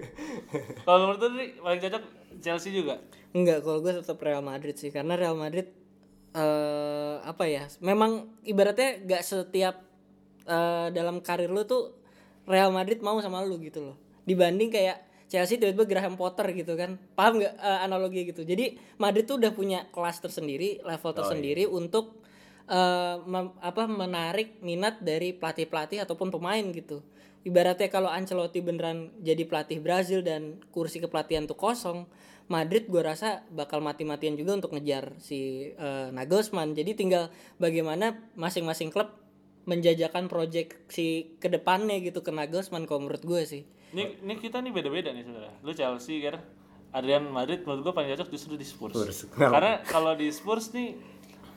Kalau menurut lu paling cocok Chelsea juga. Enggak, kalau gue tetap Real Madrid sih karena Real Madrid eh apa ya? Memang ibaratnya gak setiap eh, dalam karir lu tuh Real Madrid mau sama lu gitu loh. Dibanding kayak Chelsea tiba-tiba Graham Potter gitu kan. Paham nggak eh, analogi gitu. Jadi Madrid tuh udah punya kelas tersendiri, level tersendiri untuk eh, mem- apa menarik minat dari pelatih-pelatih ataupun pemain gitu. Ibaratnya kalau Ancelotti beneran jadi pelatih Brazil dan kursi kepelatihan tuh kosong, Madrid gue rasa bakal mati-matian juga untuk ngejar si eh, Nagelsmann. Jadi tinggal bagaimana masing-masing klub menjajakan proyek si ke depannya gitu ke Nagelsmann kalau menurut gue sih. Ini, ini kita nih beda-beda nih sebenarnya. Lu Chelsea Ger, Adrian Madrid menurut gua paling cocok justru di Spurs. Spurs. Karena kalau di Spurs nih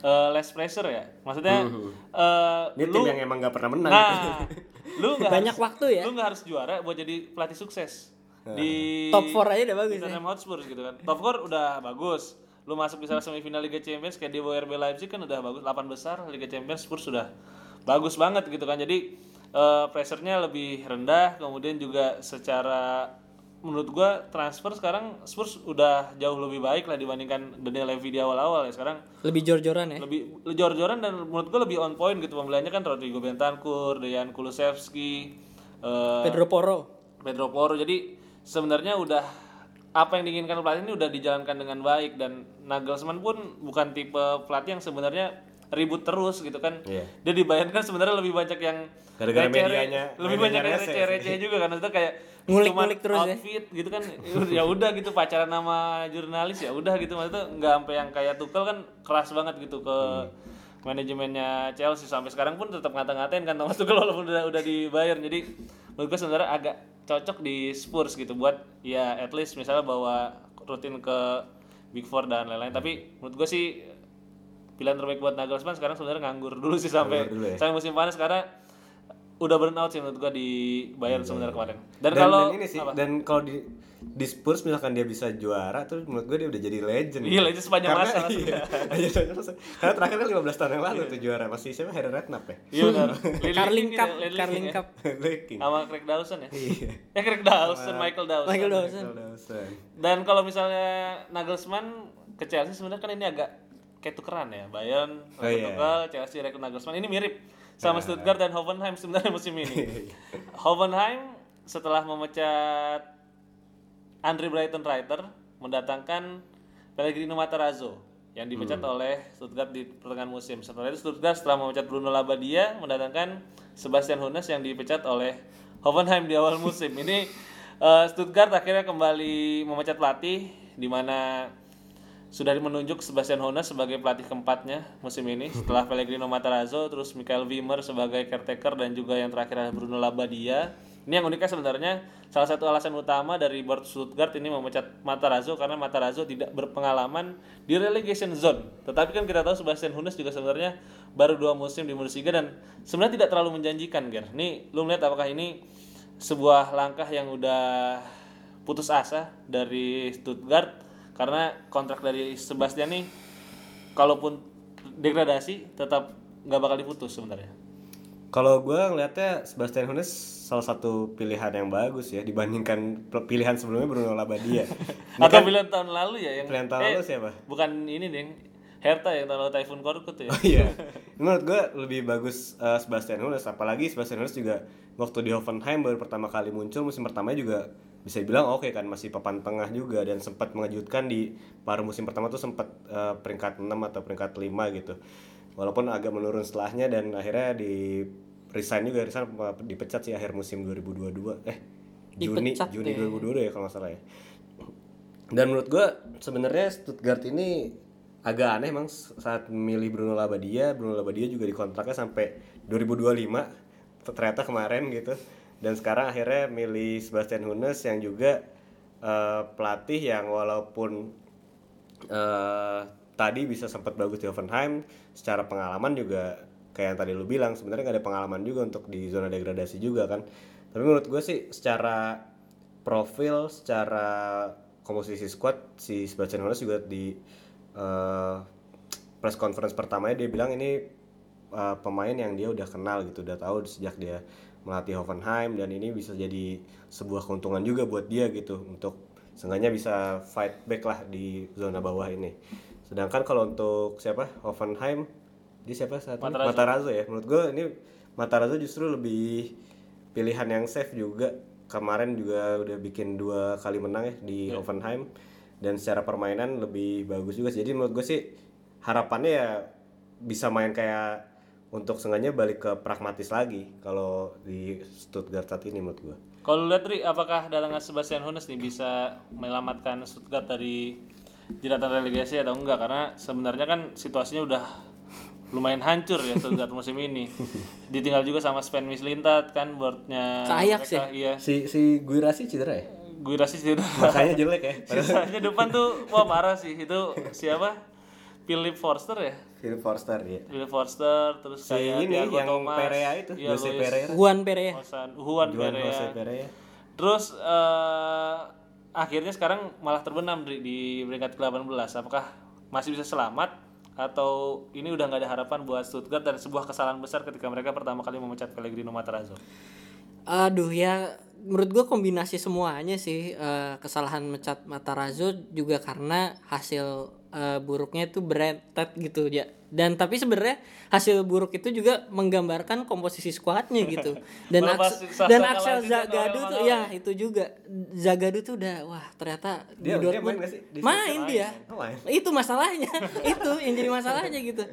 eh, less pressure ya. Maksudnya eh, Ini lu tim yang emang gak pernah menang. nah, lu nggak Banyak harus- waktu ya. Lu nggak harus juara buat jadi pelatih sukses. Di Top 4 aja udah bagus di ya. Tottenham Hotspur gitu kan. Top 4 udah bagus. Lu masuk misalnya semifinal Liga Champions kayak di RB Leipzig kan udah bagus 8 besar Liga Champions Spurs sudah bagus banget gitu kan. Jadi eh pressure-nya lebih rendah kemudian juga secara menurut gua transfer sekarang Spurs udah jauh lebih baik lah dibandingkan Daniel Levy di awal-awal ya sekarang Lebih jor-joran ya. lebih jor-joran dan menurut gua lebih on point gitu pembeliannya kan Rodrigo Bentancur, Dejan Kulusevski, eh, Pedro Porro. Pedro Porro. Jadi sebenarnya udah apa yang diinginkan pelatih ini udah dijalankan dengan baik dan Nagelsmann pun bukan tipe pelatih yang sebenarnya ribut terus gitu kan. Iya. Dia dibayangkan sebenarnya lebih banyak yang Gara-gara medianya- lebih banyak yang receh-receh. juga kan. Maksudnya kayak Ngulik-ngulik terus ya. outfit gitu kan. Ya udah gitu pacaran sama jurnalis ya udah gitu. Maksudnya nggak sampai yang kayak Tuchel kan keras banget gitu ke manajemennya Chelsea. Sampai sekarang pun tetap ngata-ngatain kan Thomas Tuchel walaupun udah udah dibayar. Jadi menurut gue sebenarnya agak cocok di Spurs gitu buat ya at least misalnya bawa rutin ke Big Four dan lain-lain. Tapi menurut gue sih pilihan terbaik buat Nagelsmann sekarang sebenarnya nganggur dulu sih sampai dulu ya. sampai musim panas karena udah burn out sih menurut gua di Bayern sebenarnya kemarin. Dan, Dan, kalau dan ini sih, dan kalau di di Spurs misalkan dia bisa juara tuh menurut gue dia udah jadi legend. Iya, legend sepanjang Karena- masa. Iya, legend sepanjang masa. Karena terakhir kan 15 tahun yang lalu tuh juara masih siapa Harry Redknapp ya. iya benar. Carling Cup, ya, Carling ya. Cup. Sama Craig Dawson ya. Iya. Ya Craig Dawson, Michael Dawson. Michael Dawson. Michael Dawson. Dan kalau misalnya Nagelsmann ke Chelsea sebenarnya kan ini agak kayak tukeran ya. Bayern, Oh, iya. Tuchel, Chelsea, rekrut Nagelsmann. Ini mirip sama Stuttgart dan Hoffenheim sebenarnya musim ini. Hoffenheim setelah memecat Andre Brighton Reiter mendatangkan Pellegrino Matarazzo yang dipecat oleh Stuttgart di pertengahan musim. Setelah itu Stuttgart setelah memecat Bruno Labbadia mendatangkan Sebastian Hoeneß yang dipecat oleh Hoffenheim di awal musim. Ini eh, Stuttgart akhirnya kembali memecat pelatih di mana sudah menunjuk Sebastian Hoeneß sebagai pelatih keempatnya musim ini. Setelah Pellegrino Matarazzo terus Michael Wimmer sebagai caretaker dan juga yang terakhir adalah Bruno Labbadia. Ini yang uniknya sebenarnya salah satu alasan utama dari board Stuttgart ini memecat Matarazzo karena Matarazzo tidak berpengalaman di relegation zone. Tetapi kan kita tahu Sebastian Hoeneß juga sebenarnya baru dua musim di Bundesliga dan sebenarnya tidak terlalu menjanjikan Ger. Nih lu melihat apakah ini sebuah langkah yang udah putus asa dari Stuttgart karena kontrak dari Sebastian nih kalaupun degradasi tetap nggak bakal diputus sebenarnya. Kalau gue ngeliatnya Sebastian Hoeneß salah satu pilihan yang bagus ya dibandingkan pilihan sebelumnya Bruno Labbadia. Ini Atau kan- pilihan tahun lalu ya yang Pilihan tahun lalu siapa? Bukan ini deh, Hertha yang tahun lalu Typhoon Korkut ya. Oh iya. Menurut gue lebih bagus eh, Sebastian Hoeneß apalagi Sebastian Hoeneß juga waktu di Hoffenheim baru pertama kali muncul musim pertama juga bisa dibilang oke kan masih papan tengah juga dan sempat mengejutkan di paruh musim pertama tuh sempat eh, peringkat 6 atau peringkat 5 gitu. Walaupun agak menurun setelahnya dan akhirnya di resign juga resign dipecat sih akhir musim 2022 eh Juni Dipecat Juni ya. 2022 ya kalau nggak salah ya. Dan menurut gua sebenarnya Stuttgart ini agak aneh emang saat memilih Bruno Labbadia, Bruno Labbadia juga dikontraknya sampai 2025 ternyata kemarin gitu. Dan sekarang akhirnya milih Sebastian Hoeneß yang juga eh, pelatih yang walaupun eh, tadi bisa sempat bagus di Hoffenheim, secara pengalaman juga kayak yang tadi lu bilang sebenarnya nggak ada pengalaman juga untuk di zona degradasi juga kan. Tapi menurut gue sih secara profil, secara komposisi squad si Sebastian Hoeneß juga di eh, press conference pertamanya dia bilang ini uh, pemain yang dia udah kenal gitu, udah tahu sejak dia melatih Hoffenheim dan ini bisa jadi sebuah keuntungan juga buat dia gitu untuk seenggaknya bisa fight back lah di zona bawah ini. Sedangkan kalau untuk siapa Hoffenheim di siapa saat ini? Matarazzo. Matarazzo ya. Menurut gue ini Matarazzo justru lebih pilihan yang safe juga. Kemarin juga udah bikin dua kali menang ya di Hoffenheim dan secara permainan lebih bagus juga. sih. Jadi menurut gue sih harapannya ya bisa main kayak untuk seenggaknya balik ke pragmatis lagi kalau di Stuttgart saat ini menurut gue. Kalau lihat Ri, apakah datangnya Sebastian Hoeneß nih bisa menyelamatkan Stuttgart dari jeratan relegasi atau enggak? Karena sebenarnya kan situasinya udah lumayan hancur ya Stuttgart musim ini. Ditinggal juga sama Sven Mislintat kan boardnya Ajax mereka, Iya. Si si Guirassi cedera ya? Gue rasa sih udah. Makanya jelek ya. Sisanya depan tuh wah parah sih. Itu siapa? Philip Forster ya? Phil Forster ya. Philip Forster terus Si kayak ini Thiago yang Thomas, Perea itu, iya, Jose Luis Pereira. Juan Perea Osan, Juan Juan Perea. Jose Perea. Terus eh, akhirnya sekarang malah terbenam di, di peringkat ke-18. Apakah masih bisa selamat atau ini udah nggak ada harapan buat Stuttgart dan sebuah kesalahan besar ketika mereka pertama kali memecat Pellegrino Matarazzo? Aduh ya menurut gue kombinasi semuanya sih Eh, kesalahan mecat Matarazzo juga karena hasil eh, buruknya itu berentet gitu ya dan tapi sebenarnya hasil buruk itu juga menggambarkan komposisi skuadnya gitu. Dan Aks- Sasa dan Axel Zagadu tuh ya itu juga. Zagadu tuh udah wah ternyata Dia- di dia Dortmund main nggak sih? Di main dia. Oh, main. itu masalahnya. Itu yang jadi masalahnya gitu.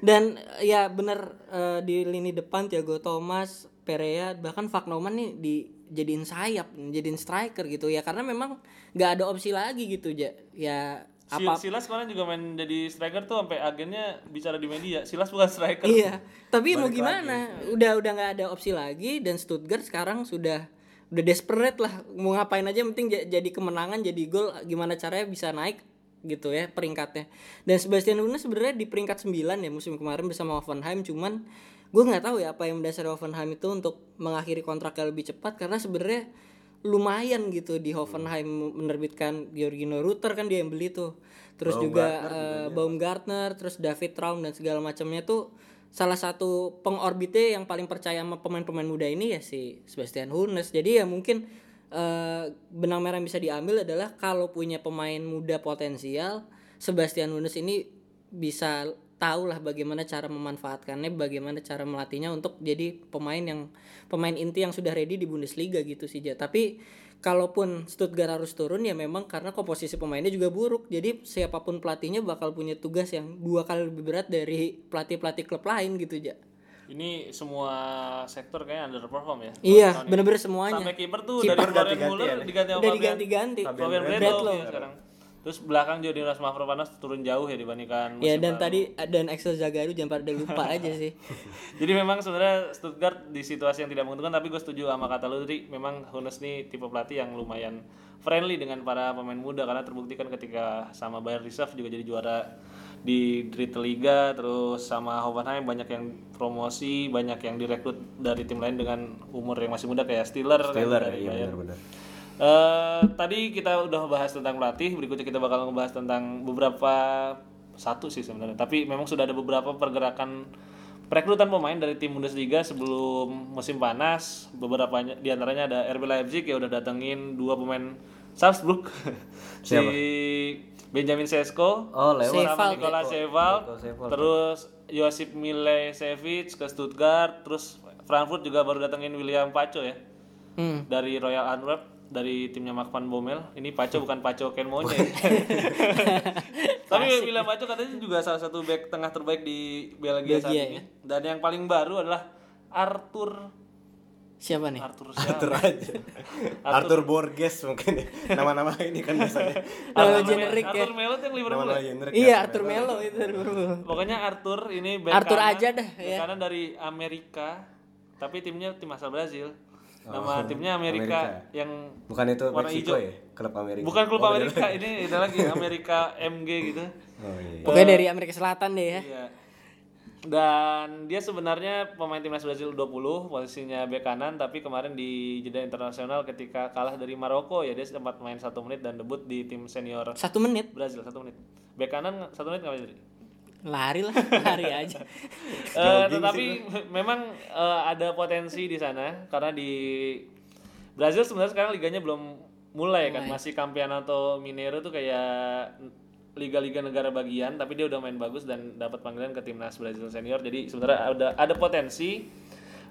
Dan ya bener eh, di lini depan Thiago Thomas Perea bahkan Fagnoman nih dijadiin sayap jadiin striker gitu. Ya karena memang nggak ada opsi lagi gitu ya ya apa Silas kemarin juga main jadi striker tuh sampai agennya bicara di media. Silas bukan striker. iya tapi mau gimana udah udah nggak ada opsi lagi dan Stuttgart sekarang sudah udah desperate lah mau ngapain aja yang penting ja- jadi kemenangan jadi gol gimana caranya bisa naik gitu ya peringkatnya dan Sebastian Hoeneß sebenarnya di peringkat 9 ya musim kemarin bersama Hoffenheim cuman gue nggak tahu ya apa yang mendasari Hoffenheim itu untuk mengakhiri kontraknya lebih cepat karena sebenarnya lumayan gitu di Hoffenheim menerbitkan Georgino Rutter kan dia yang beli tuh. Terus juga eh, Baumgartner terus David Raum dan segala macamnya tuh salah satu pengorbitnya yang paling percaya sama pemain-pemain muda ini ya si Sebastian Hoeneß jadi ya mungkin eh, benang merah yang bisa diambil adalah kalau punya pemain muda potensial Sebastian Hoeneß ini bisa tahu lah bagaimana cara memanfaatkannya, bagaimana cara melatihnya untuk jadi pemain yang pemain inti yang sudah ready di Bundesliga gitu sih Ja. Tapi kalaupun Stuttgart harus turun ya memang karena komposisi pemainnya juga buruk. Jadi siapa pun pelatihnya bakal punya tugas yang dua kali lebih berat dari pelatih-pelatih klub lain gitu Ja. Ini semua sektor kayak underperform ya. Iya, bener-bener semuanya. Sampai kiper tuh Kiper dari Florian ganti-ganti Muller ya. diganti sama Udah Fabian- diganti-ganti. Ya sekarang. Terus belakang Jordinas Mavropanos turun jauh ya dibandingkan Ya dan lalu. tadi dan Axel Zagadu jangan pada lupa aja sih. Jadi memang sebenarnya Stuttgart di situasi yang tidak menguntungkan tapi gue setuju sama kata lu Dri. Memang Hunes nih tipe pelatih yang lumayan friendly dengan para pemain muda karena terbukti kan ketika sama Bayern Reserve juga jadi juara di Dritte Liga terus sama Hoffenheim banyak yang promosi, banyak yang direkrut dari tim lain dengan umur yang masih muda kayak Stiller, kan, Taylor dari iya benar-benar. Eh, tadi kita udah bahas tentang pelatih, berikutnya kita bakal ngebahas tentang beberapa satu sih sebenarnya, tapi memang sudah ada beberapa pergerakan perekrutan pemain dari tim Bundesliga sebelum musim panas. Beberapa di antaranya ada RB Leipzig ya udah datengin dua pemain Salzburg. si Benjamin Sesko Oh, lewat. sama Nikola Seevald. terus Josip Milicevic ke Stuttgart, terus Frankfurt juga baru datengin William Paco ya Hmm. dari Royal Antwerp dari timnya Mark van Bommel ini Paco bukan Paco Ken Monye tapi William Paco katanya juga salah satu back tengah terbaik di Belgia, saat Belgia, ini dan yang paling baru adalah Arthur Siapa nih? Arthur siapa? Arthur aja. Arthur Borges mungkin ya. Nama-nama ini kan biasanya. Nama Arthur generik ya. Arthur Melo yang Liverpool Nama-nama ya? generik. Iya, Arthur Melo itu. Liverpool. pokoknya Arthur ini back Arthur kanan, aja dah, ya. kanan dari Amerika tapi timnya tim asal Brazil nama timnya Amerika, Oh, Amerika. yang Bukan itu warna hijau. ya? Klub Amerika. bukan klub Oh, beda Amerika ini ada lagi Amerika MG gitu Oh iya. Pokoknya dari Amerika Selatan deh ya. Iya. Dan dia sebenarnya pemain timnas Brazil 20 posisinya bek kanan tapi kemarin di jeda internasional ketika kalah dari Maroko ya dia sempat main satu menit dan debut di tim senior Satu menit. Brazil satu menit. Bek kanan satu menit ngapain tadi? Lari lah lari aja. Eh, tetapi memang eh, ada potensi di sana karena di Brazil sebenarnya sekarang liganya belum mulai kan. Masih Campeonato Mineiro tuh kayak liga-liga negara bagian tapi dia udah main bagus dan dapat panggilan ke timnas Brazil senior. Jadi sebenarnya ada ada potensi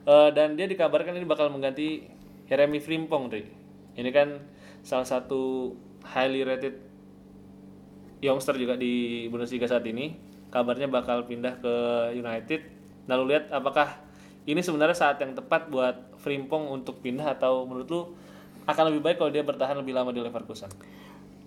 eh, dan dia dikabarkan ini bakal mengganti Jeremy Frimpong Dri. ini kan salah satu highly rated youngster juga di Bundesliga saat ini kabarnya bakal pindah ke United. Lalu lihat apakah ini sebenarnya saat yang tepat buat Frimpong untuk pindah atau menurut lu akan lebih baik kalau dia bertahan lebih lama di Leverkusen?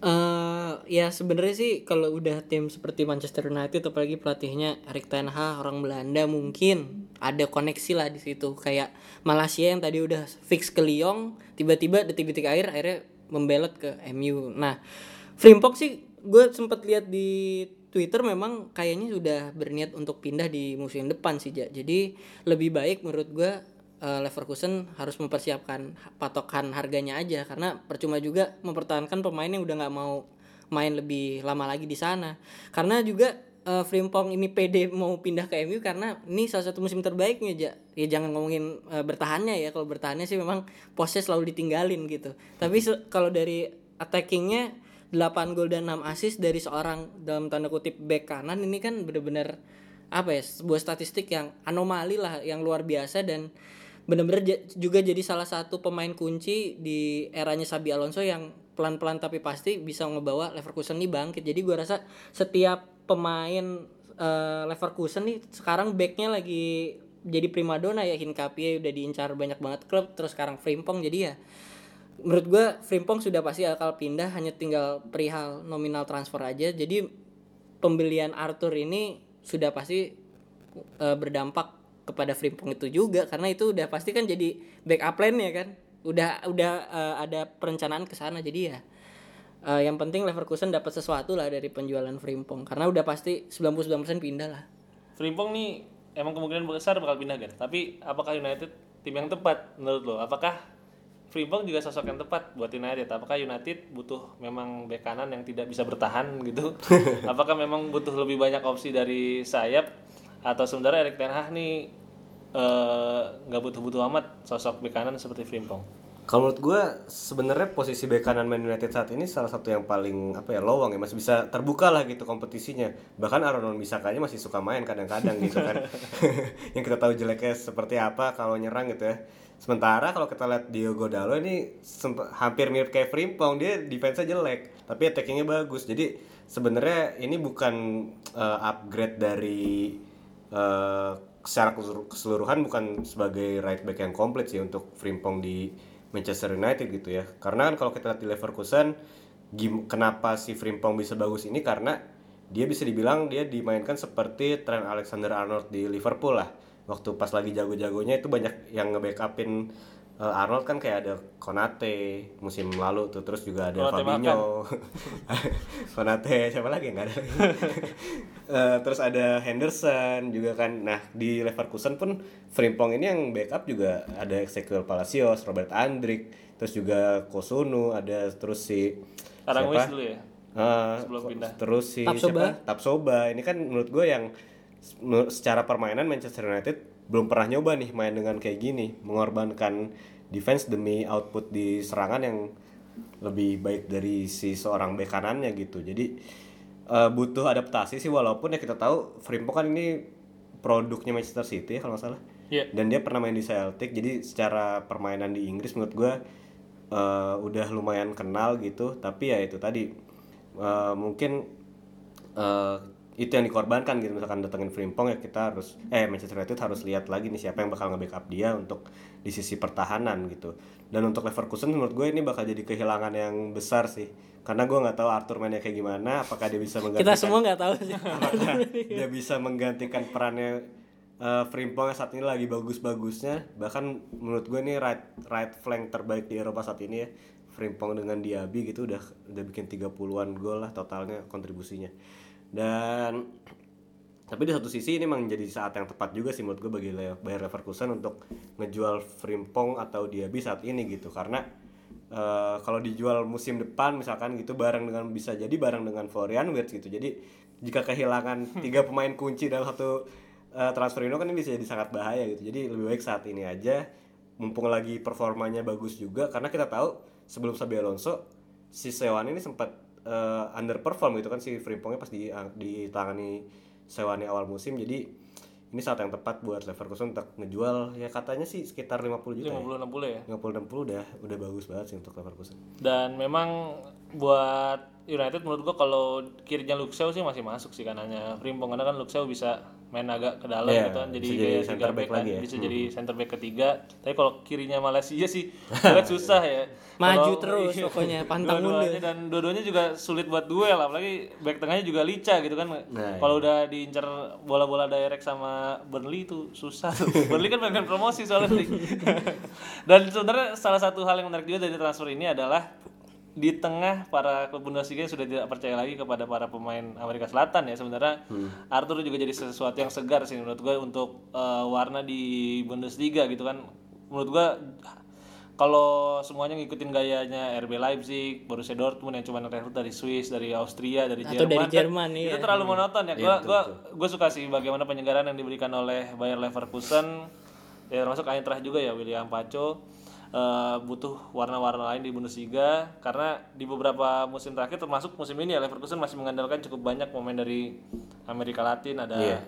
Eh ya sebenarnya sih kalau udah tim seperti Manchester United apalagi pelatihnya Erik ten Hag orang Belanda mungkin ada koneksi lah di situ. Kayak Malaysia yang tadi udah fix ke Lyon tiba-tiba detik-detik akhir akhirnya membelot ke MU nah Frimpong sih gue sempat lihat di Twitter memang kayaknya sudah berniat untuk pindah di musim depan sih Ja. jadi lebih baik menurut gue eh, Leverkusen harus mempersiapkan patokan harganya aja. Karena percuma juga mempertahankan pemain yang udah nggak mau main lebih lama lagi di sana. Karena juga eh, Frimpong ini pede mau pindah ke MU karena ini salah satu musim terbaiknya ja. Ya jangan ngomongin eh, bertahannya ya. Kalau bertahannya sih memang posnya selalu ditinggalin gitu. Tapi kalau dari attackingnya 8 gol dan 6 assist dari seorang dalam tanda kutip back kanan ini kan bener-bener apa ya sebuah statistik yang anomali lah yang luar biasa dan bener-bener juga jadi salah satu pemain kunci di eranya Sabi Alonso yang pelan-pelan tapi pasti bisa ngebawa Leverkusen nih bangkit. Jadi gua rasa setiap pemain eh, Leverkusen nih sekarang backnya lagi jadi primadona ya. Hinkapie udah diincar banyak banget klub terus sekarang Frimpong. Jadi ya menurut gua Frimpong sudah pasti akal pindah hanya tinggal perihal nominal transfer aja. Jadi pembelian Arthur ini sudah pasti eh, berdampak kepada Frimpong itu juga karena itu udah pasti kan jadi backup plan ya kan. Udah udah eh, ada perencanaan ke sana. Jadi ya eh, yang penting Leverkusen dapat sesuatu lah dari penjualan Frimpong karena udah pasti 99% pindah lah. Frimpong nih emang kemungkinan besar bakal pindah kan tapi apakah United tim yang tepat menurut lo? Apakah Frimpong juga sosok yang tepat buat United apakah United butuh memang bek kanan yang tidak bisa bertahan gitu apakah memang butuh lebih banyak opsi dari sayap atau sebenarnya Erik ten Hag nih eh, nggak butuh-butuh amat sosok bek kanan seperti Frimpong Kalau menurut gue sebenarnya posisi bek kanan Man United saat ini salah satu yang paling apa ya lowong ya masih bisa terbuka lah gitu kompetisinya. Bahkan Aaron Bisakanya masih suka main kadang-kadang gitu kan. yang kita tahu jeleknya seperti apa kalau nyerang gitu ya. Sementara kalau kita lihat Diogo Dalo ini hampir mirip kayak Frimpong dia defense-nya jelek tapi attackingnya bagus. Jadi sebenarnya ini bukan eh, upgrade dari eh, secara keseluruh- keseluruhan bukan sebagai right back yang komplit sih untuk Frimpong di Manchester United gitu ya. Karena kan kalau kita lihat di Leverkusen, kenapa si Frimpong bisa bagus ini karena dia bisa dibilang dia dimainkan seperti Trent Alexander-Arnold di Liverpool lah. Waktu pas lagi jago-jagonya itu banyak yang nge-backupin uh, Arnold kan kayak ada Konate musim lalu tuh terus juga ada Konate Fabinho. Konate siapa lagi nggak ada. lagi. Eh, terus ada Henderson juga kan. Nah, di Leverkusen pun Frimpong ini yang backup juga ada Ezequiel Palacios, Robert Andrik, terus juga Kosunu, ada terus si Aranguiz siapa? dulu ya Sebelum pindah. Terus si Tapsoba. siapa? Tapsoba. Ini kan menurut gue yang secara permainan Manchester United belum pernah nyoba nih main dengan kayak gini, mengorbankan defense demi output di serangan yang lebih baik dari si seorang bek kanannya gitu. Jadi eh, butuh adaptasi sih walaupun ya kita tahu Frimpong kan ini produknya Manchester City ya kalau nggak salah. Iya. Dan dia pernah main di Celtic, jadi secara permainan di Inggris menurut gue eh, udah lumayan kenal gitu. Tapi ya itu tadi eh, mungkin eh, itu yang dikorbankan gitu. Misalkan datengin Frimpong ya kita harus eh Manchester United harus lihat lagi nih siapa yang bakal nge-backup dia untuk di sisi pertahanan gitu. Dan untuk Leverkusen menurut gue ini bakal jadi kehilangan yang besar sih. Karena gue nggak tahu Arthur mainnya kayak gimana apakah dia bisa kita menggantikan semua nggak tahu sih. Apakah dia bisa menggantikan perannya eh, Frimpong yang saat ini lagi bagus-bagusnya. Bahkan menurut gue ini right right flank terbaik di Eropa saat ini ya Frimpong dengan Diaby gitu udah udah bikin 30-an gol lah totalnya kontribusinya dan tapi di satu sisi ini memang jadi saat yang tepat juga sih menurut gue bagi Bayer Leverkusen untuk ngejual Frimpong atau Diaby saat ini gitu. Karena eh, kalau dijual musim depan misalkan gitu bareng dengan bisa jadi bareng dengan Florian Wirtz gitu. Jadi jika kehilangan tiga pemain kunci dalam satu uh, transfer window kan ini bisa jadi sangat bahaya gitu. Jadi lebih baik saat ini aja. Mumpung lagi performanya bagus juga karena kita tahu sebelum Sabi Alonso si Sewan ini sempat uh, underperform gitu kan si Frimpongnya pas di ditangani Sewani awal musim jadi ini saat yang tepat buat Leverkusen untuk ngejual ya katanya sih sekitar 50 juta 50 60 ya. ya. 50 60 udah udah bagus banget sih untuk Leverkusen. Dan memang buat United menurut gua kalau kirinya Luxeu sih masih masuk sih kanannya Frimpong karena kan Luxeu bisa main agak ke dalam Iya, gitu kan. Jadi bisa jadi center back back kan, lagi ya. bisa jadi center back ketiga. Tapi kalau kirinya Malaysia sih agak susah ya. Maju Kalau- terus iya, pokoknya, pantang dua-duanya mundur. dan dua-duanya juga sulit buat duel apalagi back tengahnya juga lica gitu kan. Nah, kalau udah diincar bola-bola direct sama Burnley itu susah tuh. Burnley kan pengen promosi soalnya. Dan sebenarnya salah satu hal yang menarik juga dari transfer ini adalah di tengah para klub Bundesliga sudah tidak percaya lagi kepada para pemain Amerika Selatan ya. Sebenarnya Arthur juga jadi sesuatu yang segar sih menurut gue untuk eh, warna di Bundesliga gitu kan. Menurut gue kalau semuanya ngikutin gayanya RB Leipzig, Borussia Dortmund yang cuma rekrut dari Swiss, dari Austria, dari Atau Jerman, dari kan Jerman, itu iya. terlalu monoton ya. Gua gua gua suka sih bagaimana penyegaran yang diberikan oleh Bayer Leverkusen ya termasuk Eintracht juga ya William Paco eh, butuh warna-warna lain di Bundesliga karena di beberapa musim terakhir termasuk musim ini ya Leverkusen masih mengandalkan cukup banyak pemain dari Amerika Latin ada Iya.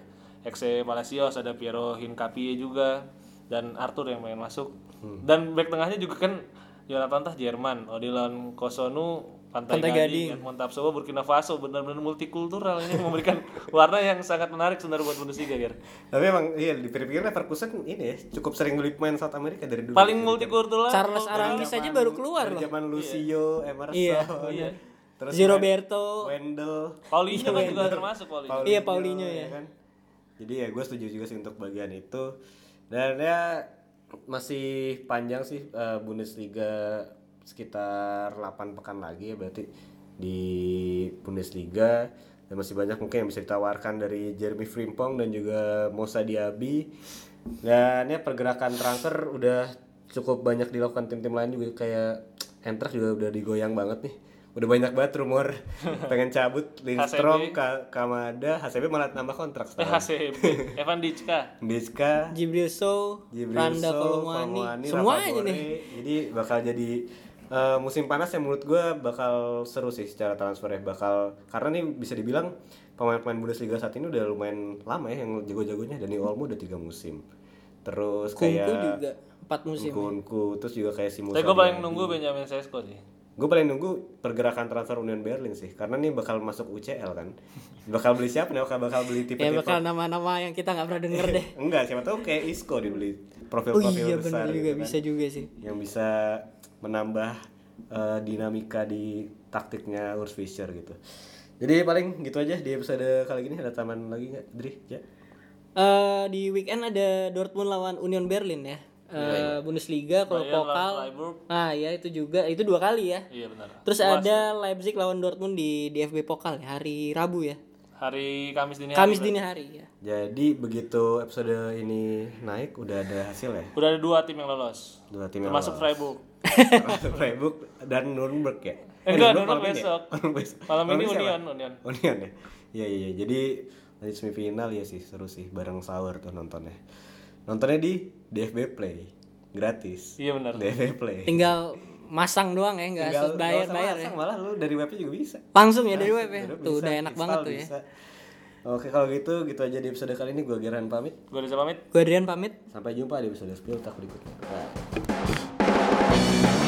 Exe Palacios, ada Piero Hincapie juga dan Arthur yang main masuk. Dan back tengahnya juga kan Jonathan Tah Jerman, Odilon Kosonu, Pantai, Pantai Gading, Edmond Tapsoba, Burkina Faso benar-benar multikultural ini memberikan warna yang sangat menarik sebenarnya buat Bundesliga Ger. Tapi emang iya dipikir-pikir Leverkusen ini ya cukup sering beli pemain South America dari dulu. Paling multikultural Charles Aranguis aja baru keluar dari loh. zaman Lucio, Emerson, Iya. Iya. terus Roberto. Wendell, Paulinho kan juga termasuk Paulinho. Iya, Paulinho ya. kan. Jadi ya gue setuju juga sih untuk bagian itu. Dan ya masih panjang sih eh, Bundesliga sekitar 8 pekan lagi ya berarti di Bundesliga. Dan masih banyak mungkin yang bisa ditawarkan dari Jeremy Frimpong dan juga Mosa Diaby. Dan ya pergerakan transfer udah cukup banyak dilakukan tim-tim lain juga kayak Eintracht juga udah digoyang banget nih udah banyak banget rumor pengen cabut Lindstrom, Ka Kamada, HCB malah nambah kontrak Eh, sekarang. HCB, Evan Dicka. Dizka, Jibril Sow, Jibril Randa Kolomwani, semuanya Rafa nih. Jadi bakal jadi eh, musim panas yang menurut gue bakal seru sih secara transfer ya. Bakal karena nih bisa dibilang pemain-pemain Bundesliga saat ini udah lumayan lama ya yang jago-jagonya. Dani Olmo udah tiga musim. Terus Kunku kayak juga empat musim. Kunku, terus juga kayak si Musa. Tapi gue paling nunggu Benjamin Sesko sih. Gue paling nunggu pergerakan transfer Union Berlin sih, karena nih bakal masuk UCL kan. Bakal beli siapa nih? Bakal bakal beli Ya tipe-tipe bakal nama-nama yang kita nggak pernah denger deh. Enggak, siapa tahu kayak Isco dibeli Oh profil-profil iya besar juga gitu kan. bisa juga sih. yang bisa menambah eh, dinamika di taktiknya Urs Fischer gitu. Jadi paling gitu aja di episode kali ini ada taman lagi nggak, Dri? Ya. Eh di weekend ada Dortmund lawan Union Berlin ya. Eh, Bundesliga kalau Bayern lawan pokal. Freiburg. Ah ya itu juga itu dua kali ya. Iya benar. Terus ada Leipzig lawan Dortmund di DFB Pokal ya hari Rabu ya. Hari Kamis dini hari. Kamis dini hari ya. Jadi begitu episode ini naik udah ada hasil ya. Udah ada dua tim yang lolos. Dua tim yang Termasuk Freiburg. lolos. Freiburg dan Nuremberg ya. Eh, enggak, Nuremberg ini ya? besok. Malam besok. Malam ini siapa? Union, Union. Union ya. Iya iya iya. Jadi nanti semifinal ya sih seru sih bareng sahur tuh nontonnya. Nontonnya di DFB Play. Gratis. Iya benar. DFB Play. Tinggal masang doang ya nggak harus bayar bayar ya. Malah lu dari webnya juga bisa. Langsung ya dari web ya. Tuh bisa, udah enak banget tuh ya. bisa. Oke kalau gitu gitu aja di episode kali ini gue Geran pamit. Gue Reza pamit. Gue Adrian pamit. Sampai jumpa di episode 10 tak berikutnya. Bye.